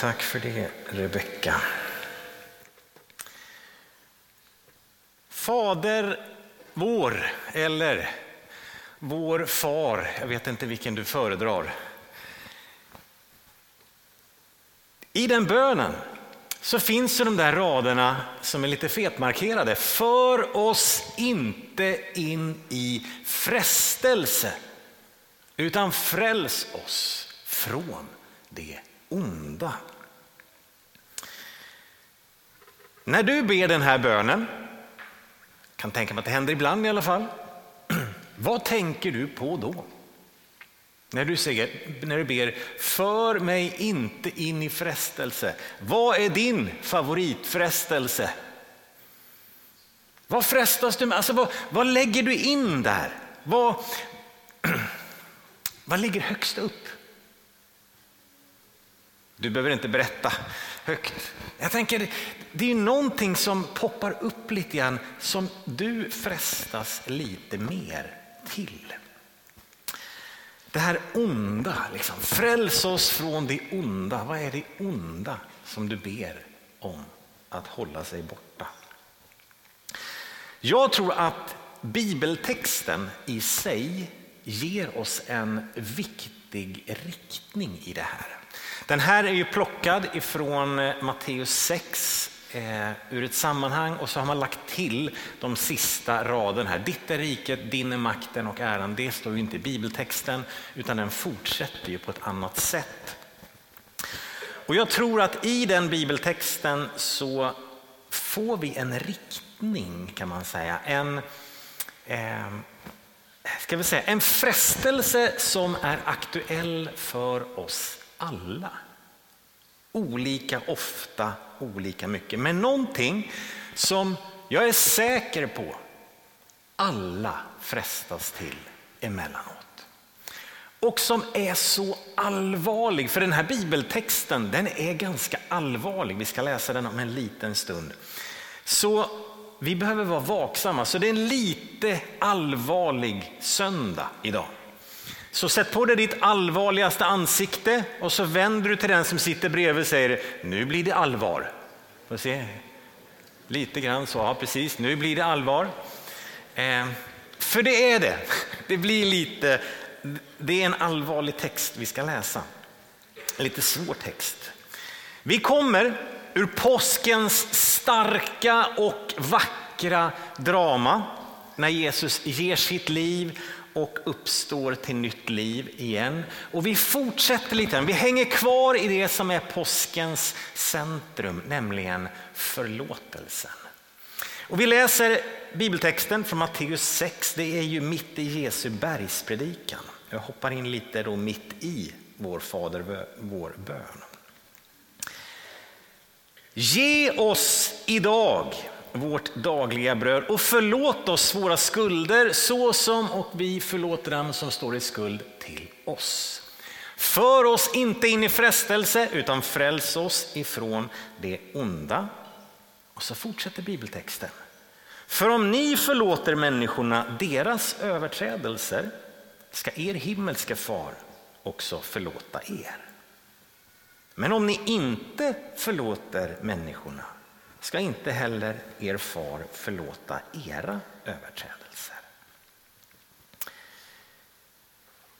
Tack för det, Rebecka. Fader vår, eller vår far, jag vet inte vilken du föredrar. I den bönen så finns ju de där raderna som är lite fetmarkerade. För oss inte in i frestelse, utan fräls oss från det onda. När du ber den här bönen, kan tänka mig att det händer ibland i alla fall, vad tänker du på då? När du, säger, när du ber, för mig inte in i frestelse. Vad är din favoritfrestelse? Vad frestas du med? Alltså vad, vad lägger du in där? Vad, vad ligger högst upp? Du behöver inte berätta högt. Jag tänker, det är någonting som poppar upp lite grann som du frestas lite mer till. Det här onda, liksom. fräls oss från det onda. Vad är det onda som du ber om att hålla sig borta? Jag tror att bibeltexten i sig ger oss en viktig riktning i det här. Den här är ju plockad ifrån eh, Matteus 6 eh, ur ett sammanhang och så har man lagt till de sista raderna här. Ditt är riket, din är makten och äran. Det står ju inte i bibeltexten utan den fortsätter ju på ett annat sätt. Och jag tror att i den bibeltexten så får vi en riktning kan man säga. En, eh, ska vi säga, en frestelse som är aktuell för oss alla. Olika ofta, olika mycket. Men någonting som jag är säker på alla frestas till emellanåt. Och som är så allvarlig, för den här bibeltexten den är ganska allvarlig. Vi ska läsa den om en liten stund. Så vi behöver vara vaksamma. Så det är en lite allvarlig söndag idag. Så sätt på dig ditt allvarligaste ansikte och så vänder du till den som sitter bredvid och säger nu blir det allvar. Får se? Lite grann så, ja precis, nu blir det allvar. Eh, för det är det. Det blir lite, det är en allvarlig text vi ska läsa. En lite svår text. Vi kommer ur påskens starka och vackra drama när Jesus ger sitt liv och uppstår till nytt liv igen. Och vi fortsätter lite, vi hänger kvar i det som är påskens centrum, nämligen förlåtelsen. Och vi läser bibeltexten från Matteus 6, det är ju mitt i Jesu bergspredikan. Jag hoppar in lite då mitt i vår Fader, vår bön. Ge oss idag vårt dagliga bröd och förlåt oss våra skulder så som och vi förlåter dem som står i skuld till oss. För oss inte in i frestelse utan fräls oss ifrån det onda. Och så fortsätter bibeltexten. För om ni förlåter människorna deras överträdelser ska er himmelske far också förlåta er. Men om ni inte förlåter människorna ska inte heller er far förlåta era överträdelser.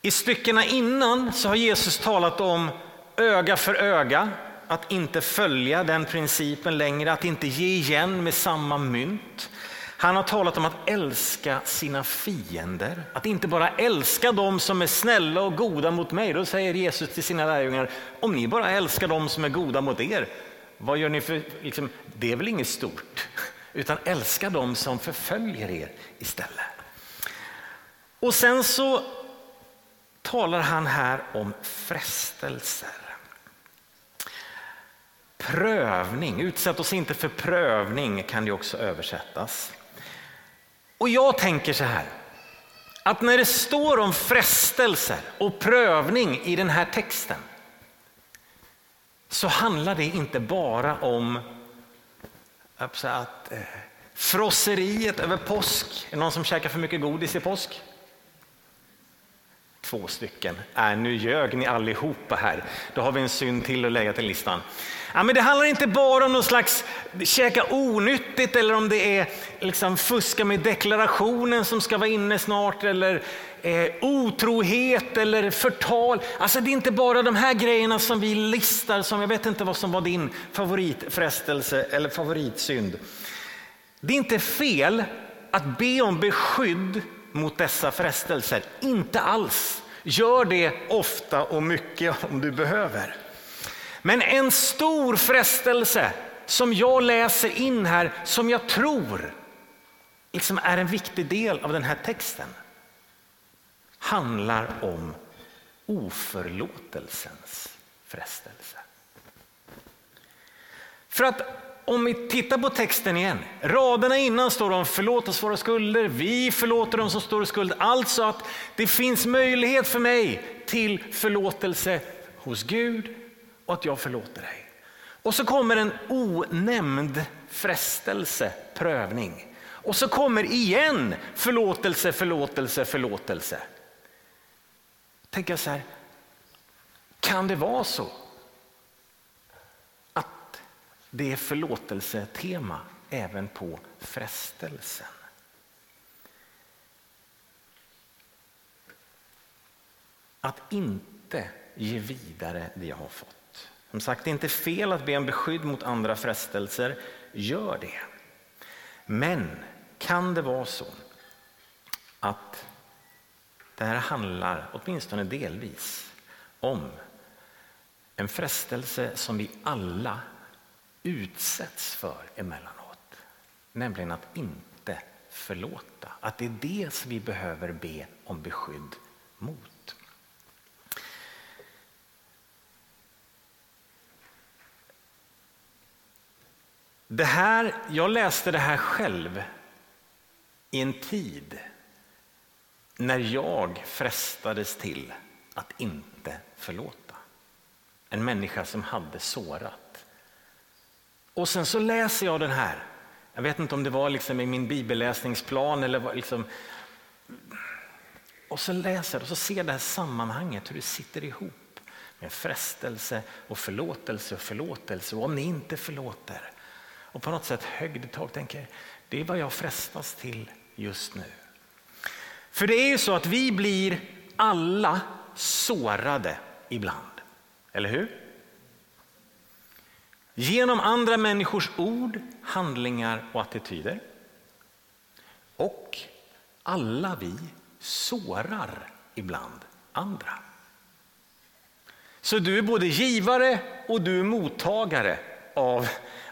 I styckena innan så har Jesus talat om öga för öga, att inte följa den principen längre, att inte ge igen med samma mynt. Han har talat om att älska sina fiender, att inte bara älska dem som är snälla och goda mot mig. Då säger Jesus till sina lärjungar, om ni bara älskar dem som är goda mot er, vad gör ni för, liksom, det är väl inget stort, utan älska dem som förföljer er istället. Och sen så talar han här om frestelser. Prövning, utsätt oss inte för prövning kan det också översättas. Och jag tänker så här, att när det står om frestelser och prövning i den här texten så handlar det inte bara om att eh, frosseriet över påsk. Är det någon som käkar för mycket godis i påsk? två stycken. Äh, nu ljög ni allihopa här. Då har vi en synd till att lägga till listan. Ja, men det handlar inte bara om någon slags käka onyttigt eller om det är liksom fuska med deklarationen som ska vara inne snart eller eh, otrohet eller förtal. Alltså det är inte bara de här grejerna som vi listar som jag vet inte vad som var din favoritfrestelse eller favoritsynd. Det är inte fel att be om beskydd mot dessa frestelser. Inte alls. Gör det ofta och mycket om du behöver. Men en stor frestelse som jag läser in här, som jag tror liksom är en viktig del av den här texten, handlar om oförlåtelsens frestelse. För att om vi tittar på texten igen, raderna innan står det om förlåt oss våra skulder, vi förlåter dem som står i skuld. Alltså att det finns möjlighet för mig till förlåtelse hos Gud och att jag förlåter dig. Och så kommer en onämnd frestelse, prövning. Och så kommer igen förlåtelse, förlåtelse, förlåtelse. Tänker jag så här, kan det vara så att det är förlåtelsetema även på frestelsen? Att inte ge vidare det jag har fått. Som sagt, det är inte fel att be om beskydd mot andra frestelser. Gör det. Men kan det vara så att det här handlar, åtminstone delvis, om en frestelse som vi alla utsätts för emellanåt. Nämligen att inte förlåta. Att det är det som vi behöver be om beskydd mot. Det här, jag läste det här själv i en tid när jag frestades till att inte förlåta. En människa som hade sårat. Och sen så läser jag den här. Jag vet inte om det var liksom i min bibelläsningsplan eller liksom. Och så läser jag och så ser det här sammanhanget hur det sitter ihop med frestelse och förlåtelse och förlåtelse. Och om ni inte förlåter och på något sätt högg tag tänker det är vad jag frestas till just nu. För det är ju så att vi blir alla sårade ibland, eller hur? Genom andra människors ord, handlingar och attityder. Och alla vi sårar ibland andra. Så du är både givare och du är mottagare av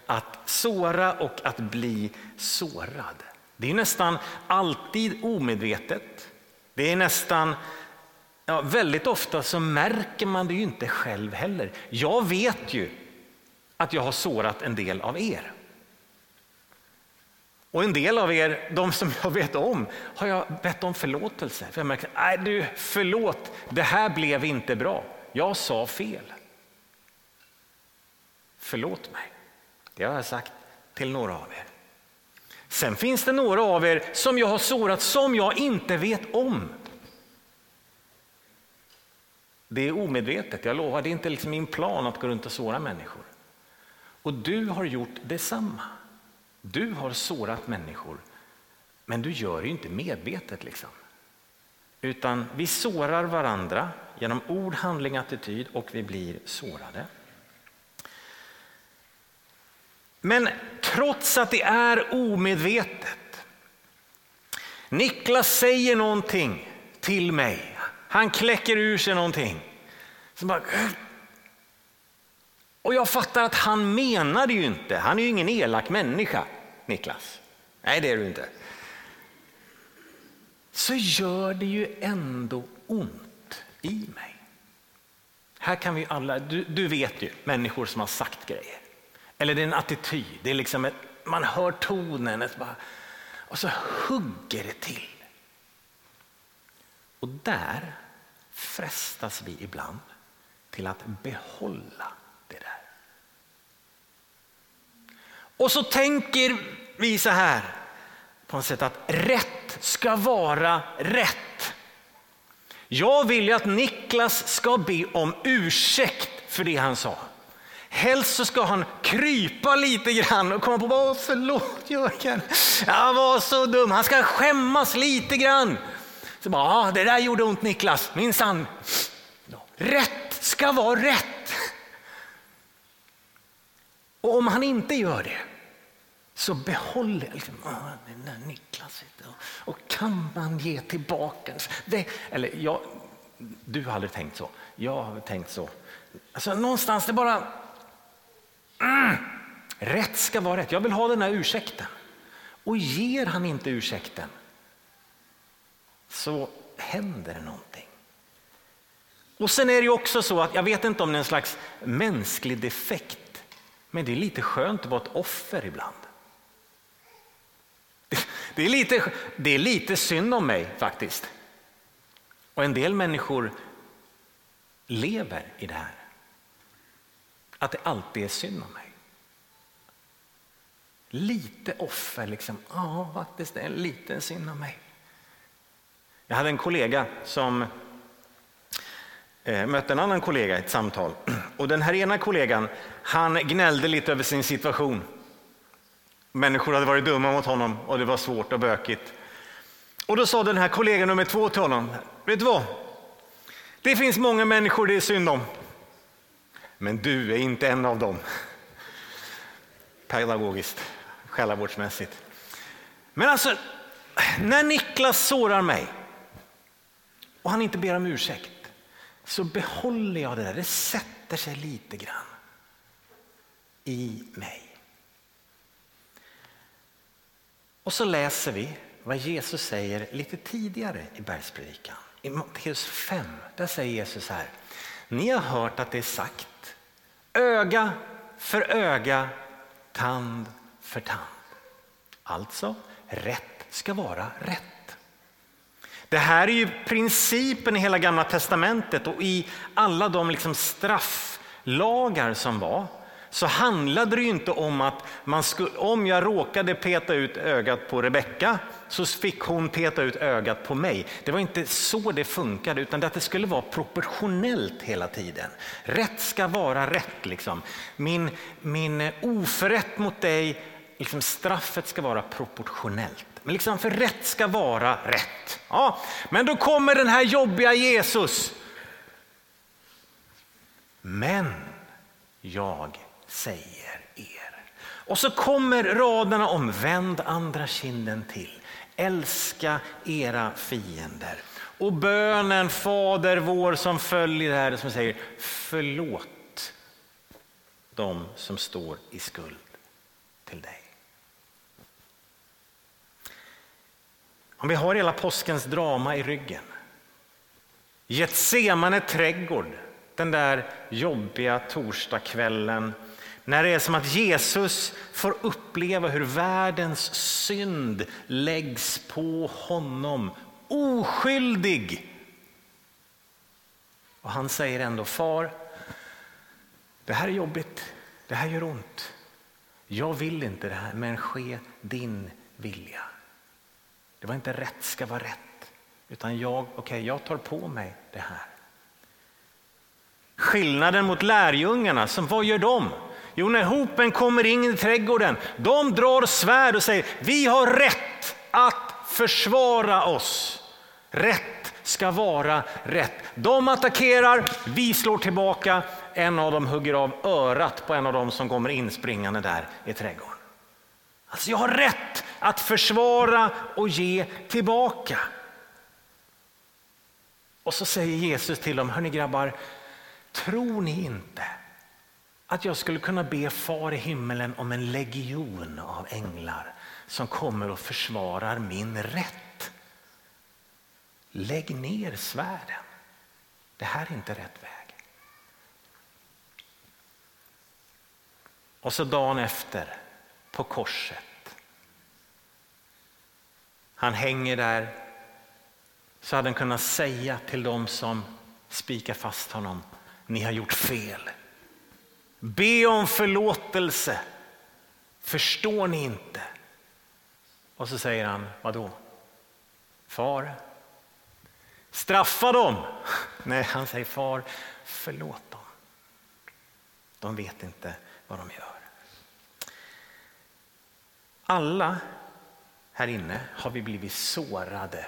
att såra och att bli sårad. Det är nästan alltid omedvetet. Det är nästan, ja, väldigt ofta så märker man det ju inte själv heller. Jag vet ju att jag har sårat en del av er. Och en del av er, de som jag vet om, har jag bett om förlåtelse. För jag märker, nej du, förlåt, det här blev inte bra. Jag sa fel. Förlåt mig. Det har jag sagt till några av er. Sen finns det några av er som jag har sårat som jag inte vet om. Det är omedvetet, jag lovar. Det är inte liksom min plan att gå runt och såra människor. Och du har gjort detsamma. Du har sårat människor, men du gör det inte medvetet. liksom. Utan vi sårar varandra genom ord, handling, attityd och vi blir sårade. Men trots att det är omedvetet. Niklas säger någonting till mig. Han kläcker ur sig någonting. Bara, och jag fattar att han menade ju inte. Han är ju ingen elak människa, Niklas. Nej, det är du inte. Så gör det ju ändå ont i mig. Här kan vi alla, du, du vet ju människor som har sagt grejer. Eller det är en attityd, det är liksom ett, man hör tonen ett bara, och så hugger det till. Och där frestas vi ibland till att behålla det där. Och så tänker vi så här på något sätt att rätt ska vara rätt. Jag vill ju att Niklas ska be om ursäkt för det han sa. Helst så ska han krypa lite grann och komma på, Åh, förlåt Jörgen, jag var så dum. Han ska skämmas lite grann. Så bara, ah, det där gjorde ont Niklas, minsann. Rätt ska vara rätt. Och om han inte gör det så behåller liksom, ah, den där Niklas. Och, och kan man ge tillbaka? Det, eller jag, du har aldrig tänkt så, jag har tänkt så. Alltså någonstans det bara, mm, rätt ska vara rätt. Jag vill ha den här ursäkten. Och ger han inte ursäkten så händer det någonting. Och sen är det också så att jag vet inte om det är en slags mänsklig defekt, men det är lite skönt att vara ett offer ibland. Det är lite, det är lite synd om mig faktiskt. Och en del människor lever i det här. Att det alltid är synd om mig. Lite offer, liksom. Ja, faktiskt det är lite synd om mig. Jag hade en kollega som eh, mötte en annan kollega i ett samtal. Och den här ena kollegan, han gnällde lite över sin situation. Människor hade varit dumma mot honom och det var svårt och bökigt. Och då sa den här kollegan nummer två till honom, vet du vad? Det finns många människor det är synd om. Men du är inte en av dem. Pedagogiskt, själavårdsmässigt. Men alltså, när Niklas sårar mig och han inte ber om ursäkt så behåller jag det där. Det sätter sig lite grann i mig. Och så läser vi vad Jesus säger lite tidigare i bergspredikan. I Matteus 5, där säger Jesus här. Ni har hört att det är sagt öga för öga, tand för tand. Alltså, rätt ska vara rätt. Det här är ju principen i hela gamla testamentet och i alla de liksom strafflagar som var så handlade det ju inte om att man skulle, om jag råkade peta ut ögat på Rebecka så fick hon peta ut ögat på mig. Det var inte så det funkade utan att det skulle vara proportionellt hela tiden. Rätt ska vara rätt. Liksom. Min, min oförrätt mot dig, liksom straffet ska vara proportionellt. Men liksom för rätt ska vara rätt. Ja, men då kommer den här jobbiga Jesus. Men jag säger er. Och så kommer raderna om vänd andra kinden till. Älska era fiender. Och bönen Fader vår som följer det här som säger förlåt de som står i skuld till dig. Om vi har hela påskens drama i ryggen. Getsemane trädgård, den där jobbiga torsdagskvällen när det är som att Jesus får uppleva hur världens synd läggs på honom, oskyldig. Och han säger ändå, far, det här är jobbigt, det här gör ont. Jag vill inte det här, men ske din vilja. Det var inte rätt ska vara rätt, utan jag, okay, jag tar på mig det här. Skillnaden mot lärjungarna, som, vad gör de? Jo, när hopen kommer in i trädgården, de drar svärd och säger vi har rätt att försvara oss. Rätt ska vara rätt. De attackerar, vi slår tillbaka. En av dem hugger av örat på en av dem som kommer inspringande där i trädgården. Alltså jag har rätt att försvara och ge tillbaka. Och så säger Jesus till dem, hörni grabbar, tror ni inte att jag skulle kunna be far i himmelen om en legion av änglar som kommer och försvarar min rätt. Lägg ner svärden. Det här är inte rätt väg. Och så dagen efter på korset. Han hänger där så hade han kunnat säga till dem som spikar fast honom, ni har gjort fel. Be om förlåtelse. Förstår ni inte? Och så säger han, vadå? Far, straffa dem. Nej, han säger far, förlåt dem. De vet inte vad de gör. Alla här inne har vi blivit sårade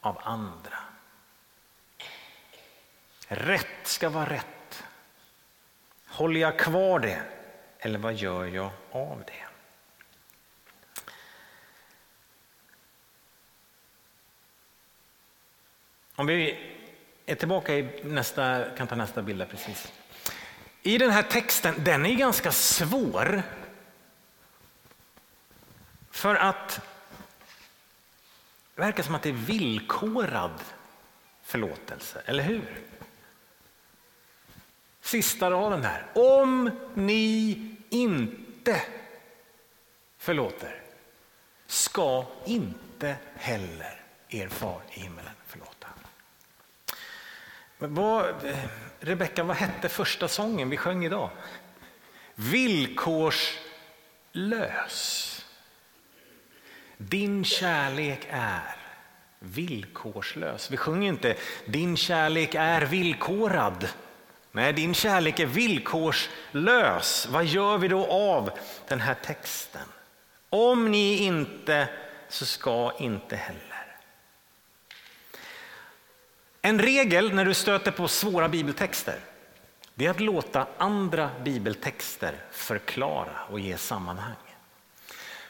av andra. Rätt ska vara rätt. Håller jag kvar det eller vad gör jag av det? Om vi är tillbaka i nästa, kan ta nästa bild precis. I den här texten, den är ganska svår. För att det verkar som att det är villkorad förlåtelse, eller hur? Sista raden här. Om ni inte förlåter ska inte heller er far i himmelen förlåta. Vad, eh, Rebecka, vad hette första sången vi sjöng idag? Villkorslös. Din kärlek är villkorslös. Vi sjunger inte din kärlek är villkorad. Nej, din kärlek är villkorslös. Vad gör vi då av den här texten? Om ni inte så ska inte heller. En regel när du stöter på svåra bibeltexter det är att låta andra bibeltexter förklara och ge sammanhang.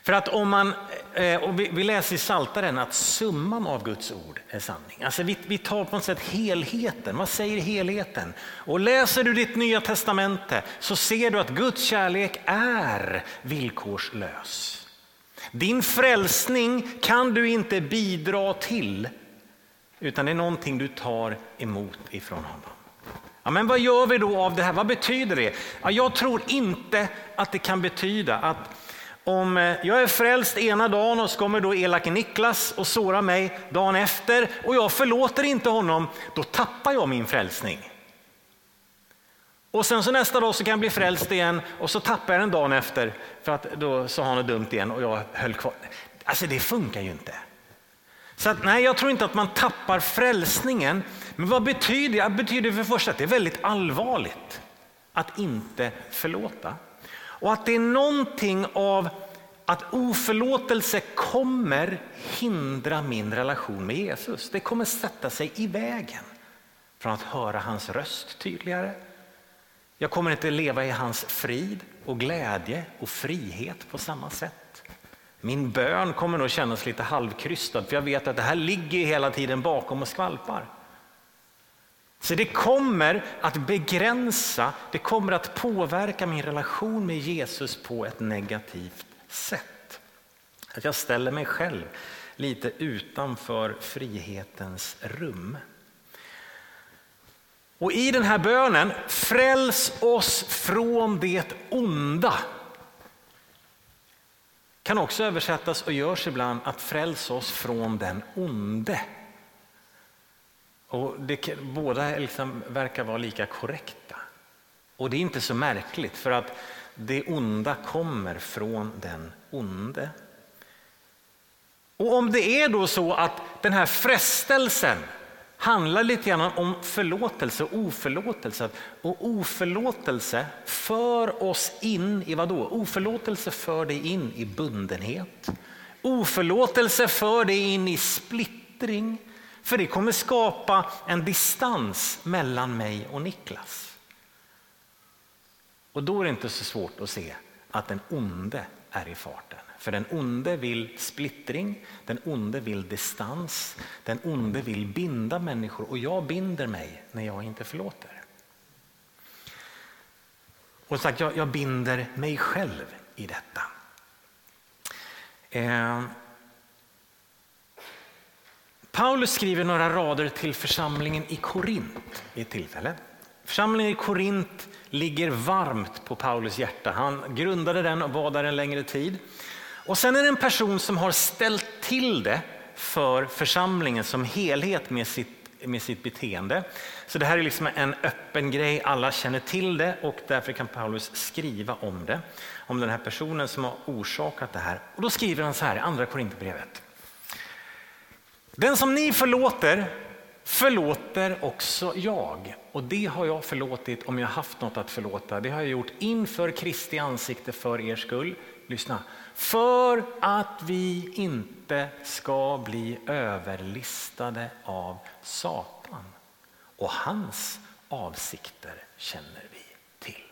För att om man, eh, och vi läser i Saltaren att summan av Guds ord är sanning. Alltså vi, vi tar på något sätt helheten. Vad säger helheten? Och läser du ditt nya testamente så ser du att Guds kärlek är villkorslös. Din frälsning kan du inte bidra till utan det är någonting du tar emot ifrån honom. Ja, men vad gör vi då av det här? Vad betyder det? Ja, jag tror inte att det kan betyda att om eh, jag är frälst ena dagen och så kommer då elake Niklas och sårar mig dagen efter och jag förlåter inte honom, då tappar jag min frälsning. Och sen så nästa dag så kan jag bli frälst igen och så tappar jag den dagen efter för att då sa han något dumt igen och jag höll kvar. Alltså det funkar ju inte. Så att, nej, jag tror inte att man tappar frälsningen. Men vad betyder det? Det betyder för det första att det är väldigt allvarligt att inte förlåta. Och att det är någonting av att oförlåtelse kommer hindra min relation med Jesus. Det kommer sätta sig i vägen från att höra hans röst tydligare. Jag kommer inte leva i hans frid och glädje och frihet på samma sätt. Min bön kommer nog kännas lite halvkrystad för jag vet att det här ligger hela tiden bakom och skvalpar. Så det kommer att begränsa, det kommer att påverka min relation med Jesus på ett negativt sätt. Att jag ställer mig själv lite utanför frihetens rum. Och i den här bönen, fräls oss från det onda. Kan också översättas och görs ibland att fräls oss från den onde. Och det, båda liksom verkar vara lika korrekta. Och det är inte så märkligt för att det onda kommer från den onde. Och om det är då så att den här frestelsen handlar lite grann om förlåtelse och oförlåtelse. Och oförlåtelse för oss in i vad då? Oförlåtelse för dig in i bundenhet. Oförlåtelse för dig in i splittring. För det kommer skapa en distans mellan mig och Niklas. Och då är det inte så svårt att se att den onde är i farten. För den onde vill splittring, den onde vill distans, den onde vill binda människor och jag binder mig när jag inte förlåter. Och sagt, jag, jag binder mig själv i detta. Eh, Paulus skriver några rader till församlingen i Korint vid ett tillfälle. Församlingen i Korint ligger varmt på Paulus hjärta. Han grundade den och var där en längre tid. Och sen är det en person som har ställt till det för församlingen som helhet med sitt, med sitt beteende. Så det här är liksom en öppen grej, alla känner till det och därför kan Paulus skriva om det. Om den här personen som har orsakat det här. Och då skriver han så här i andra Korinthierbrevet. Den som ni förlåter förlåter också jag. Och det har jag förlåtit om jag haft något att förlåta. Det har jag gjort inför Kristi ansikte för er skull. Lyssna. För att vi inte ska bli överlistade av Satan. Och hans avsikter känner vi till.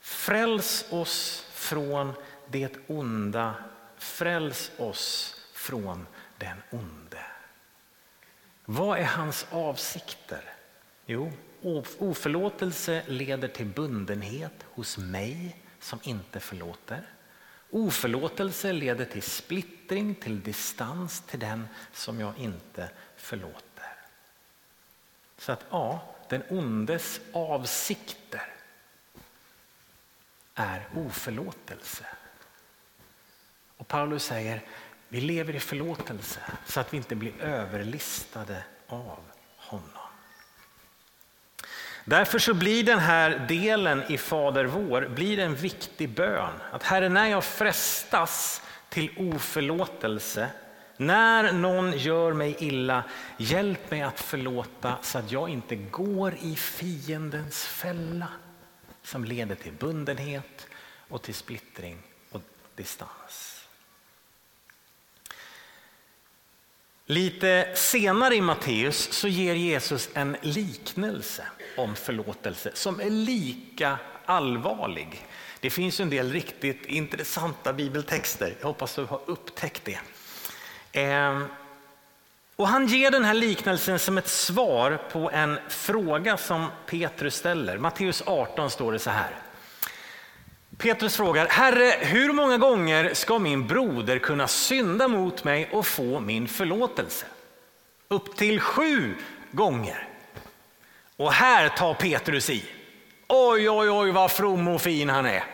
Fräls oss från det onda Fräls oss från den onde. Vad är hans avsikter? Jo, oförlåtelse leder till bundenhet hos mig som inte förlåter. Oförlåtelse leder till splittring, till distans till den som jag inte förlåter. Så att ja, den ondes avsikter är oförlåtelse. Och Paulus säger, vi lever i förlåtelse så att vi inte blir överlistade av honom. Därför så blir den här delen i Fader vår blir en viktig bön. Att Herre, när jag frestas till oförlåtelse, när någon gör mig illa, hjälp mig att förlåta så att jag inte går i fiendens fälla som leder till bundenhet och till splittring och distans. Lite senare i Matteus så ger Jesus en liknelse om förlåtelse som är lika allvarlig. Det finns en del riktigt intressanta bibeltexter. Jag hoppas du har upptäckt det. Ehm, och han ger den här liknelsen som ett svar på en fråga som Petrus ställer. Matteus 18 står det så här. Petrus frågar, Herre, hur många gånger ska min broder kunna synda mot mig och få min förlåtelse? Upp till sju gånger. Och här tar Petrus i. Oj, oj, oj vad from och fin han är.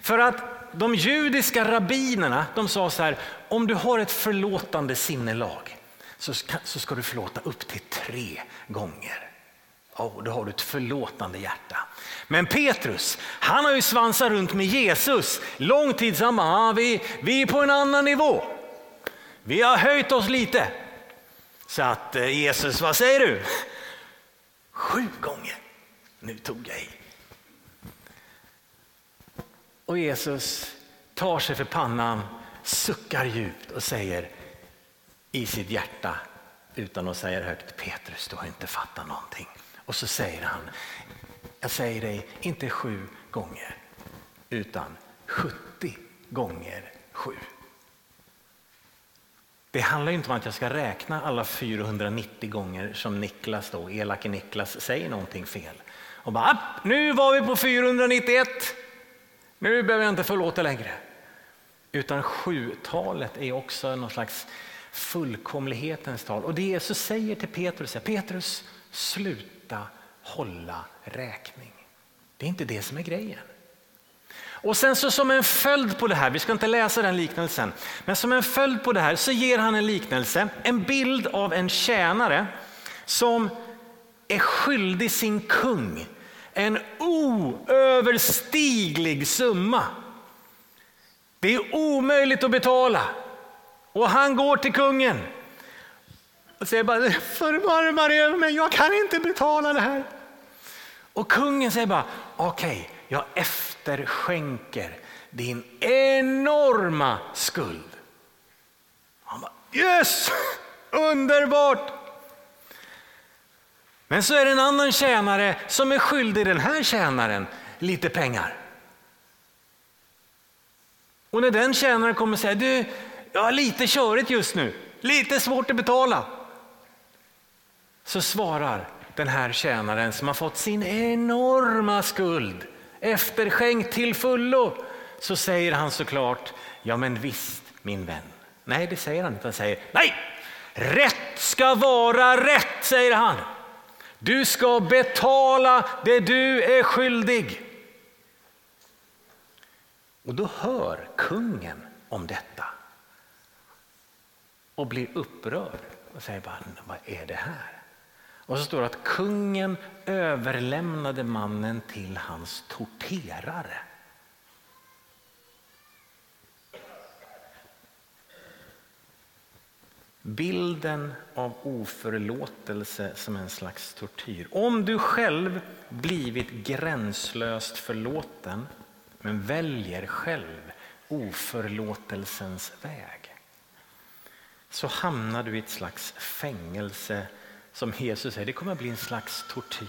För att de judiska rabbinerna de sa så här, om du har ett förlåtande sinnelag så ska, så ska du förlåta upp till tre gånger. Oh, då har du ett förlåtande hjärta. Men Petrus, han har ju svansat runt med Jesus lång tid samma. Ah, vi, vi är på en annan nivå. Vi har höjt oss lite. Så att eh, Jesus, vad säger du? Sju gånger. Nu tog jag i. Och Jesus tar sig för pannan, suckar djupt och säger i sitt hjärta utan att säga högt, Petrus du har inte fattat någonting. Och så säger han, jag säger dig, inte sju gånger, utan 70 gånger sju. Det handlar inte om att jag ska räkna alla 490 gånger som Niklas, då, elake Niklas, säger någonting fel. Och bara, nu var vi på 491, nu behöver jag inte förlåta längre. Utan sjutalet är också någon slags fullkomlighetens tal. Och det Jesus säger till Petrus är, Petrus, sluta hålla räkning. Det är inte det som är grejen. Och sen så som en följd på det här, vi ska inte läsa den liknelsen, men som en följd på det här så ger han en liknelse, en bild av en tjänare som är skyldig sin kung en oöverstiglig summa. Det är omöjligt att betala och han går till kungen och säger bara förbarma dig över mig, jag kan inte betala det här. Och kungen säger bara okej, okay, jag efterskänker din enorma skuld. Han bara yes, underbart. Men så är det en annan tjänare som är skyldig den här tjänaren lite pengar. Och när den tjänaren kommer säga du, jag har lite körigt just nu, lite svårt att betala så svarar den här tjänaren som har fått sin enorma skuld efterskänkt till fullo, så säger han såklart, ja men visst min vän. Nej, det säger han inte. Han säger, nej, rätt ska vara rätt, säger han. Du ska betala det du är skyldig. Och då hör kungen om detta och blir upprörd och säger bara, vad är det här? Och så står det att kungen överlämnade mannen till hans torterare. Bilden av oförlåtelse som en slags tortyr. Om du själv blivit gränslöst förlåten men väljer själv oförlåtelsens väg så hamnar du i ett slags fängelse som Jesus säger, det kommer att bli en slags tortyr.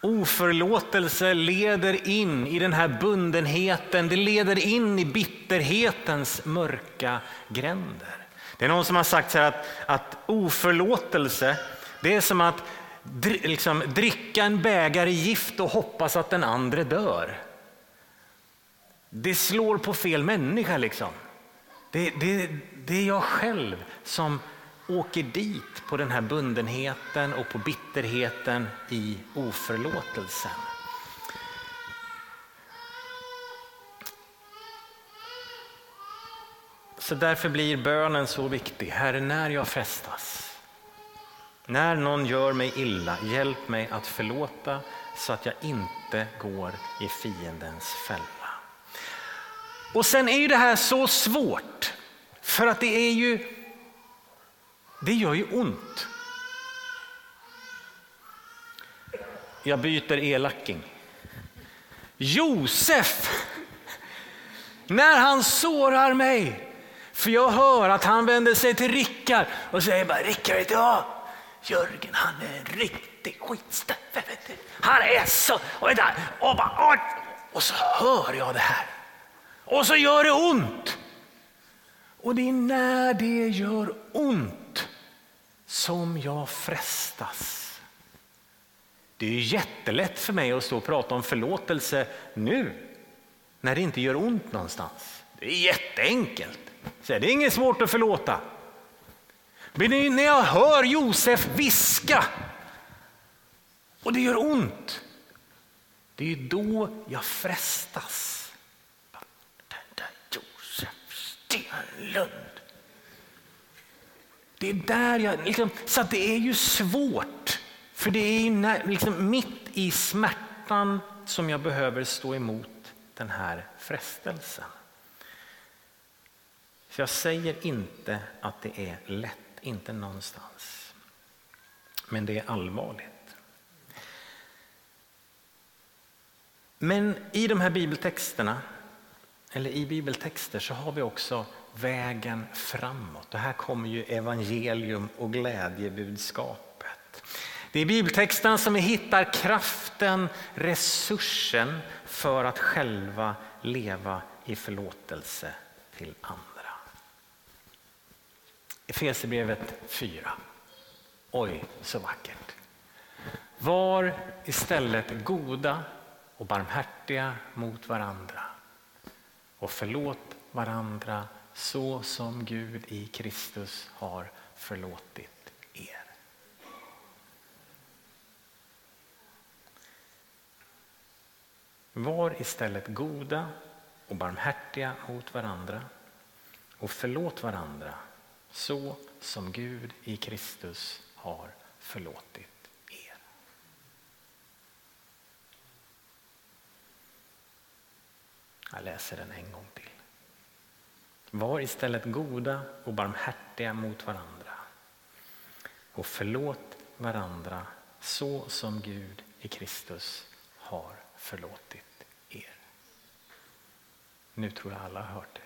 Oförlåtelse leder in i den här bundenheten, det leder in i bitterhetens mörka gränder. Det är någon som har sagt så att, att oförlåtelse, det är som att liksom, dricka en bägare gift och hoppas att den andra dör. Det slår på fel människa liksom. Det, det, det är jag själv som åker dit på den här bundenheten och på bitterheten i oförlåtelsen. Så därför blir bönen så viktig. Herre, när jag frestas, när någon gör mig illa, hjälp mig att förlåta så att jag inte går i fiendens fälla. Och sen är ju det här så svårt, för att det är ju, det gör ju ont. Jag byter elacking. Josef, när han sårar mig, för jag hör att han vänder sig till Rickard och säger bara Rickard idag, Jörgen han är en riktig skitstövel. Han är så, och, och, och, och så hör jag det här. Och så gör det ont. Och det är när det gör ont som jag frestas. Det är jättelätt för mig att stå och prata om förlåtelse nu när det inte gör ont någonstans. Det är jätteenkelt. Så det är inget svårt att förlåta. Men när jag hör Josef viska och det gör ont, det är då jag frestas. Den där Josef Stenlund. Det är där jag, liksom, så det är ju svårt. För det är liksom mitt i smärtan som jag behöver stå emot den här frestelsen. Så jag säger inte att det är lätt, inte någonstans. Men det är allvarligt. Men i de här bibeltexterna, eller i bibeltexter, så har vi också vägen framåt. Och här kommer ju evangelium och glädjebudskapet. Det är bibeltexten som vi hittar kraften, resursen för att själva leva i förlåtelse till andra. Efesierbrevet 4. Oj, så vackert. Var istället goda och barmhärtiga mot varandra och förlåt varandra så som Gud i Kristus har förlåtit er. Var istället goda och barmhärtiga mot varandra och förlåt varandra så som Gud i Kristus har förlåtit er. Jag läser den en gång till. Var istället goda och barmhärtiga mot varandra och förlåt varandra så som Gud i Kristus har förlåtit er. Nu tror jag alla har hört det.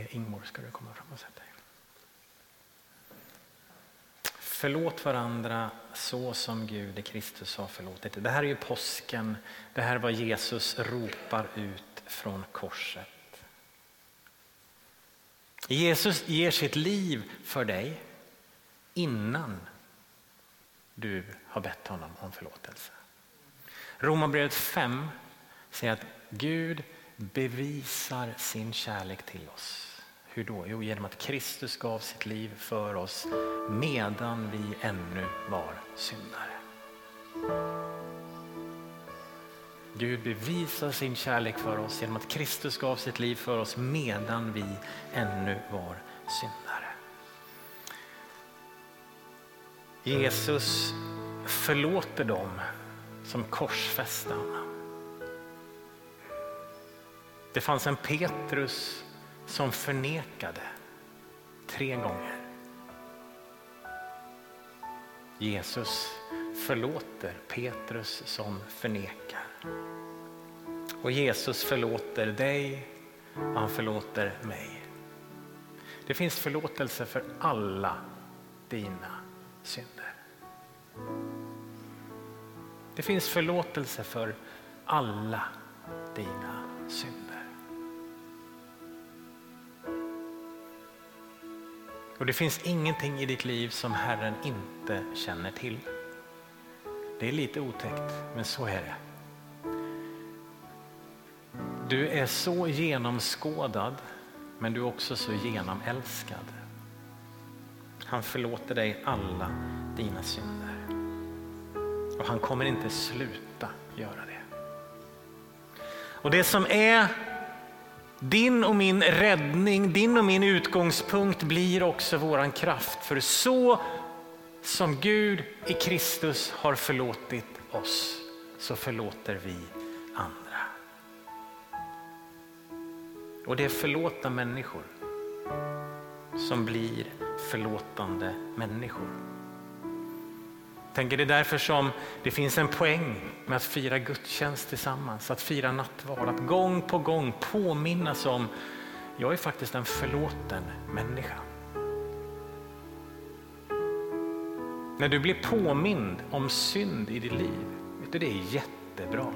Eh, Ingmor, ska du komma fram och sätta dig? Förlåt varandra så som Gud i Kristus har förlåtit. Det här är ju påsken. Det här är vad Jesus ropar ut från korset. Jesus ger sitt liv för dig innan du har bett honom om förlåtelse. Romarbrevet 5 säger att Gud bevisar sin kärlek till oss hur då? Jo, genom att Kristus gav sitt liv för oss medan vi ännu var syndare. Gud bevisar sin kärlek för oss genom att Kristus gav sitt liv för oss medan vi ännu var syndare. Jesus förlåter dem som korsfäste honom. Det fanns en Petrus som förnekade tre gånger. Jesus förlåter Petrus som förnekar. Och Jesus förlåter dig och han förlåter mig. Det finns förlåtelse för alla dina synder. Det finns förlåtelse för alla dina synder. Och det finns ingenting i ditt liv som Herren inte känner till. Det är lite otäckt, men så är det. Du är så genomskådad, men du är också så genomälskad. Han förlåter dig alla dina synder. Och han kommer inte sluta göra det. Och det som är din och min räddning, din och min utgångspunkt blir också våran kraft. För så som Gud i Kristus har förlåtit oss så förlåter vi andra. Och det är förlåta människor som blir förlåtande människor. Tänker det är därför som det finns en poäng med att fira gudstjänst tillsammans, att fira nattvard, att gång på gång påminnas om jag är faktiskt en förlåten människa. När du blir påmind om synd i ditt liv, vet du, det är jättebra.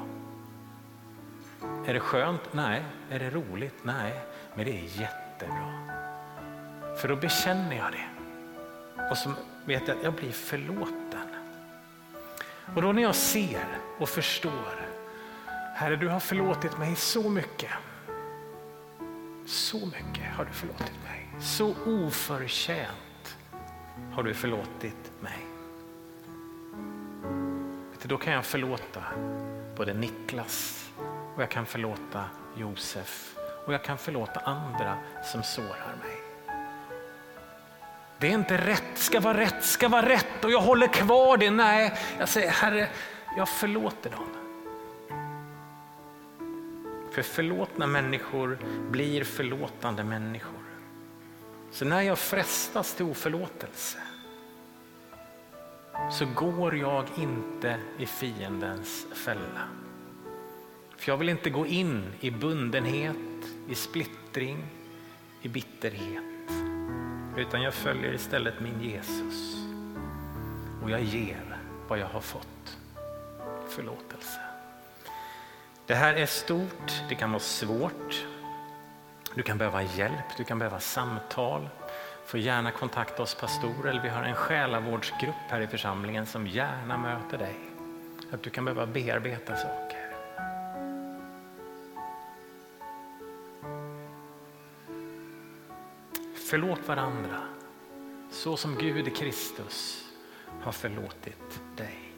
Är det skönt? Nej. Är det roligt? Nej. Men det är jättebra. För då bekänner jag det. Och så vet jag att jag blir förlåten. Och då när jag ser och förstår, Herre du har förlåtit mig så mycket. Så mycket har du förlåtit mig. Så oförtjänt har du förlåtit mig. Då kan jag förlåta både Niklas och jag kan förlåta Josef och jag kan förlåta andra som sårar mig. Det är inte rätt, ska vara rätt, ska vara rätt och jag håller kvar det. Nej, jag säger Herre, jag förlåter dem. För förlåtna människor blir förlåtande människor. Så när jag frestas till oförlåtelse så går jag inte i fiendens fälla. För jag vill inte gå in i bundenhet, i splittring, i bitterhet. Utan jag följer istället min Jesus. Och jag ger vad jag har fått. Förlåtelse. Det här är stort, det kan vara svårt. Du kan behöva hjälp, du kan behöva samtal. Får gärna kontakta oss pastorer eller vi har en själavårdsgrupp här i församlingen som gärna möter dig. Att du kan behöva bearbeta saker. Förlåt varandra så som Gud i Kristus har förlåtit dig.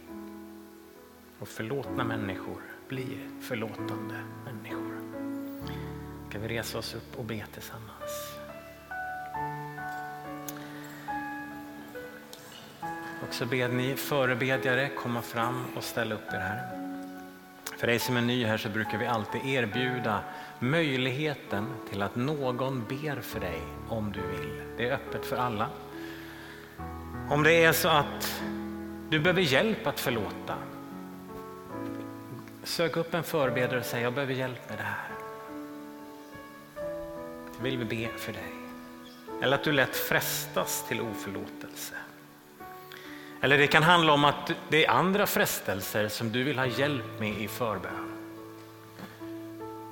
Och förlåtna människor blir förlåtande människor. Ska vi resa oss upp och be tillsammans. Och så ber ni förebedjare komma fram och ställa upp er här. För dig som är ny här så brukar vi alltid erbjuda möjligheten till att någon ber för dig om du vill. Det är öppet för alla. Om det är så att du behöver hjälp att förlåta. Sök upp en förebedjare och säg jag behöver hjälp med det här. Då vill vi be för dig. Eller att du lätt frestas till oförlåtelse. Eller det kan handla om att det är andra frestelser som du vill ha hjälp med i förbön.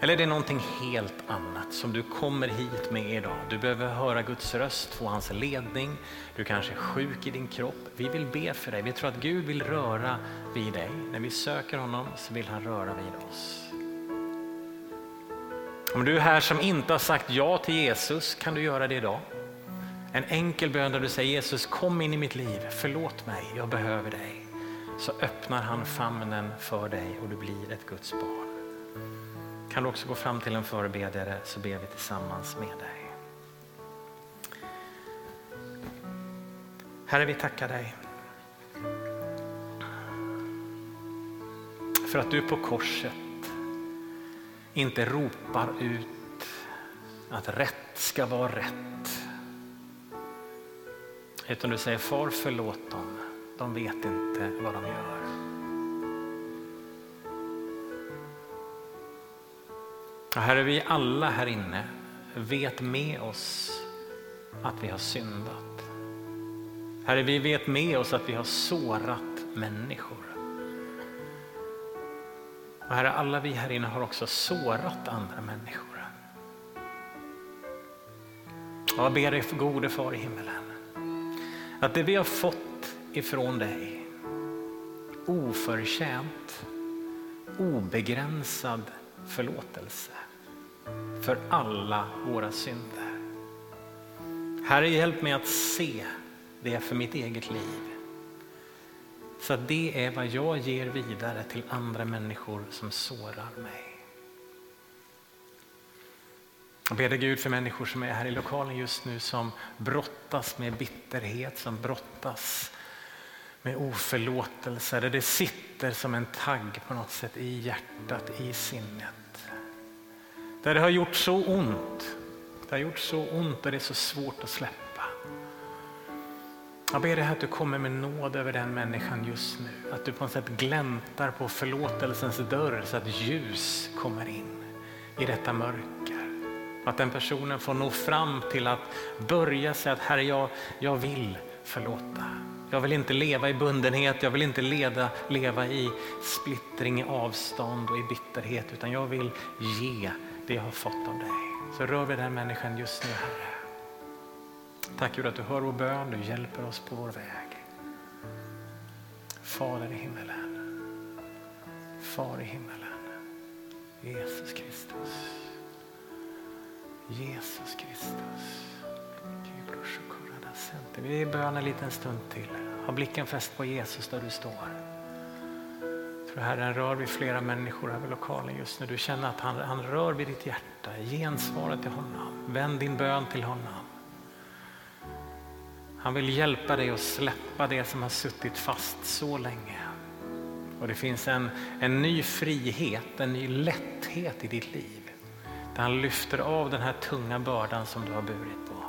Eller är det någonting helt annat som du kommer hit med idag. Du behöver höra Guds röst, få hans ledning. Du kanske är sjuk i din kropp. Vi vill be för dig. Vi tror att Gud vill röra vid dig. När vi söker honom så vill han röra vid oss. Om du är här som inte har sagt ja till Jesus kan du göra det idag. En enkel bön där du säger Jesus kom in i mitt liv, förlåt mig, jag behöver dig. Så öppnar han famnen för dig och du blir ett Guds barn. Kan du också gå fram till en förebedjare så ber vi tillsammans med dig. Herre, vi tackar dig. För att du på korset inte ropar ut att rätt ska vara rätt. Utan du säger far förlåt dem, de vet inte vad de gör. Och Herre, vi alla här inne vet med oss att vi har syndat. Herre, vi vet med oss att vi har sårat människor. Och Herre, alla vi här inne har också sårat andra människor. Och jag ber dig för gode far i himmelen, att det vi har fått ifrån dig, oförtjänt, obegränsad förlåtelse för alla våra synder. Herre, hjälp mig att se det för mitt eget liv. Så att det är vad jag ger vidare till andra människor som sårar mig. Jag ber dig Gud för människor som är här i lokalen just nu som brottas med bitterhet, som brottas med oförlåtelse. Där det sitter som en tagg på något sätt i hjärtat, i sinnet. Där det har gjort så ont. Det har gjort så ont och det är så svårt att släppa. Jag ber dig att du kommer med nåd över den människan just nu. Att du på något sätt gläntar på förlåtelsens dörr så att ljus kommer in i detta mörker. Att den personen får nå fram till att börja säga att Herre, jag, jag vill förlåta. Jag vill inte leva i bundenhet, jag vill inte leda, leva i splittring, i avstånd och i bitterhet, utan jag vill ge det jag har fått av dig. Så rör vi den människan just nu, Herre. Tack Gud att du hör vår bön, du hjälper oss på vår väg. Fader i himmelen, Far i himmelen, Jesus Kristus. Jesus Kristus. Vi bön en liten stund till. Ha blicken fäst på Jesus där du står. Tror Herren rör vid flera människor över lokalen just nu. Du känner att han, han rör vid ditt hjärta. Gensvara till honom. Vänd din bön till honom. Han vill hjälpa dig att släppa det som har suttit fast så länge. Och det finns en, en ny frihet, en ny lätthet i ditt liv. Där han lyfter av den här tunga bördan som du har burit på.